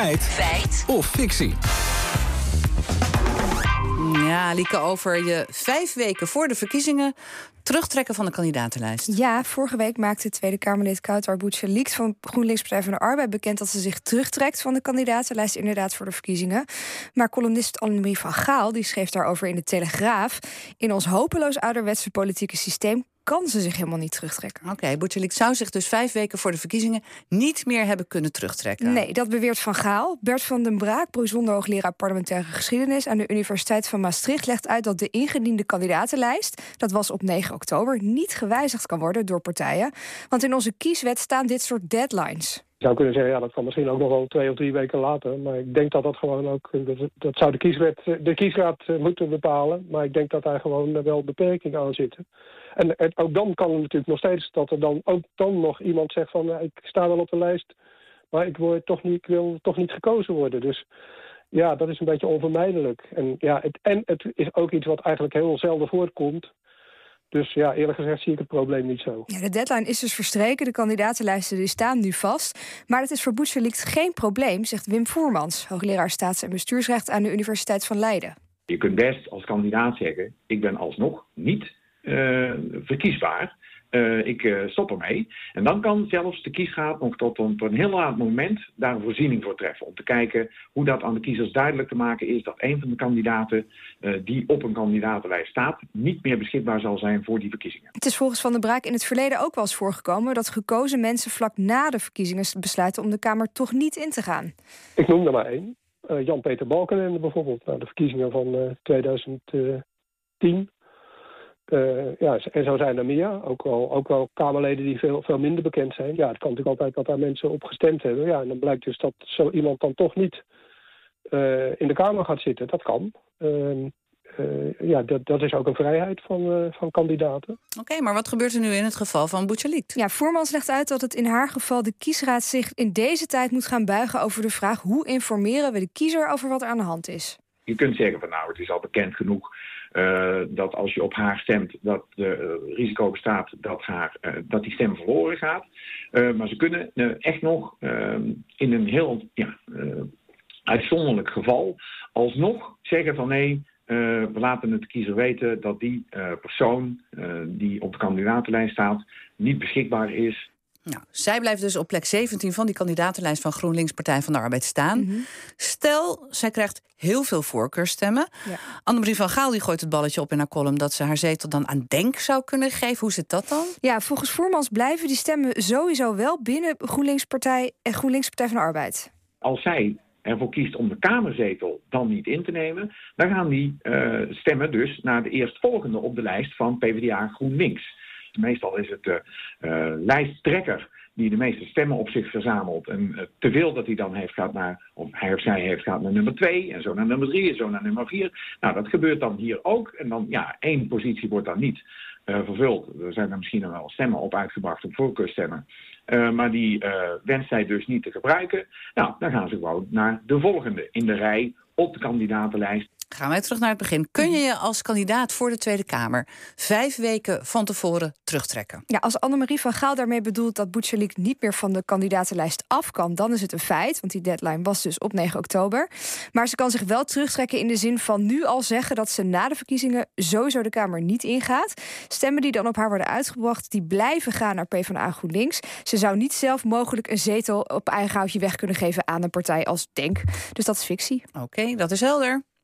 Feit. Feit. Of fictie. Ja, Lieke, over je vijf weken voor de verkiezingen terugtrekken van de kandidatenlijst. Ja, vorige week maakte Tweede Kamerlid Kouter Boetjeliek van GroenLinks Partij van de Arbeid bekend dat ze zich terugtrekt van de kandidatenlijst inderdaad voor de verkiezingen. Maar columnist Annemarie van Gaal die schreef daarover in de Telegraaf: in ons hopeloos ouderwetse politieke systeem kan ze zich helemaal niet terugtrekken. Oké, okay, zou zich dus vijf weken voor de verkiezingen niet meer hebben kunnen terugtrekken. Nee, dat beweert Van Gaal. Bert van den Braak, bijzonder hoogleraar parlementaire geschiedenis aan de Universiteit van Maastricht, legt uit dat de ingediende kandidatenlijst, dat was op 9 oktober, niet gewijzigd kan worden door partijen. Want in onze kieswet staan dit soort deadlines. Je zou kunnen zeggen, ja, dat kan misschien ook nog wel twee of drie weken later. Maar ik denk dat dat gewoon ook, dat, dat zou de, kieswet, de kiesraad eh, moeten bepalen. Maar ik denk dat daar gewoon wel beperkingen aan zitten. En, ook dan kan het natuurlijk nog steeds dat er dan ook dan nog iemand zegt van ik sta wel op de lijst, maar ik, word toch niet, ik wil toch niet gekozen worden. Dus ja, dat is een beetje onvermijdelijk. En, ja, het, en het is ook iets wat eigenlijk heel zelden voorkomt. Dus ja, eerlijk gezegd zie ik het probleem niet zo. Ja, de deadline is dus verstreken. De kandidatenlijsten die staan nu vast. Maar het is voor Boetjelikt geen probleem, zegt Wim Voermans... hoogleraar staats- en bestuursrecht aan de Universiteit van Leiden. Je kunt best als kandidaat zeggen... ik ben alsnog niet verkiesbaar. Uh, ik uh, stop ermee. En dan kan zelfs de kiesraad nog tot een, tot een heel laat moment daar een voorziening voor treffen. Om te kijken hoe dat aan de kiezers duidelijk te maken is dat een van de kandidaten uh, die op een kandidatenlijst staat, niet meer beschikbaar zal zijn voor die verkiezingen. Het is volgens Van der Braak in het verleden ook wel eens voorgekomen dat gekozen mensen vlak na de verkiezingen besluiten om de Kamer toch niet in te gaan. Ik noem er maar één. Jan-Peter Balkenende bijvoorbeeld, nou, de verkiezingen van 2010 uh, ja, en zo zijn er meer. Ook wel, ook wel Kamerleden die veel, veel minder bekend zijn. Ja, het kan natuurlijk altijd dat daar mensen op gestemd hebben. Ja, en dan blijkt dus dat zo iemand dan toch niet uh, in de Kamer gaat zitten. Dat kan. Uh, ja, dat, dat is ook een vrijheid van, van kandidaten. Oké, okay, maar wat gebeurt er nu in het geval van Boetjeliet? Ja, Voermans legt uit dat het in haar geval de kiesraad zich in deze tijd moet gaan buigen over de vraag hoe informeren we de kiezer over wat er aan de hand is. Je kunt zeggen van nou, het is al bekend genoeg uh, dat als je op haar stemt, dat de uh, risico bestaat dat, haar, uh, dat die stem verloren gaat. maar ze kunnen echt nog ehm, in een heel ja, uitzonderlijk geval alsnog zeggen van nee, we laten het kiezer weten dat die persoon die op de kandidatenlijst staat niet beschikbaar is nou, zij blijft dus op plek 17 van die kandidatenlijst van GroenLinks Partij van de Arbeid staan. Mm -hmm. Stel, zij krijgt heel veel voorkeurstemmen. Ja. Annemarie van Gaal die gooit het balletje op in haar column dat ze haar zetel dan aan Denk zou kunnen geven. Hoe zit dat dan? Ja, volgens Voermans blijven die stemmen sowieso wel binnen GroenLinks Partij en GroenLinks Partij van de Arbeid. Als zij ervoor kiest om de Kamerzetel dan niet in te nemen, dan gaan die uh, stemmen dus naar de eerstvolgende op de lijst van PvdA GroenLinks. Meestal is het de uh, lijsttrekker die de meeste stemmen op zich verzamelt. En uh, te veel dat hij dan heeft gaat naar, of hij of zij heeft gaat naar nummer 2 en zo naar nummer 3 en zo naar nummer 4. Nou, dat gebeurt dan hier ook. En dan, ja, één positie wordt dan niet uh, vervuld. Er zijn er misschien wel stemmen op uitgebracht op voorkeurstemmen. Uh, maar die wenst zij dus niet te gebruiken. Nou, dan gaan ze gewoon naar de volgende in de rij op de kandidatenlijst. Gaan wij terug naar het begin. Kun je je als kandidaat voor de Tweede Kamer vijf weken van tevoren terugtrekken? Ja, als Annemarie van Gaal daarmee bedoelt dat Boetjelik niet meer van de kandidatenlijst af kan, dan is het een feit. Want die deadline was dus op 9 oktober. Maar ze kan zich wel terugtrekken in de zin van nu al zeggen dat ze na de verkiezingen sowieso de Kamer niet ingaat. Stemmen die dan op haar worden uitgebracht, die blijven gaan naar PvdA GroenLinks. Ze zou niet zelf mogelijk een zetel op eigen houtje weg kunnen geven aan een partij als Denk. Dus dat is fictie. Oké, okay, dat is helder.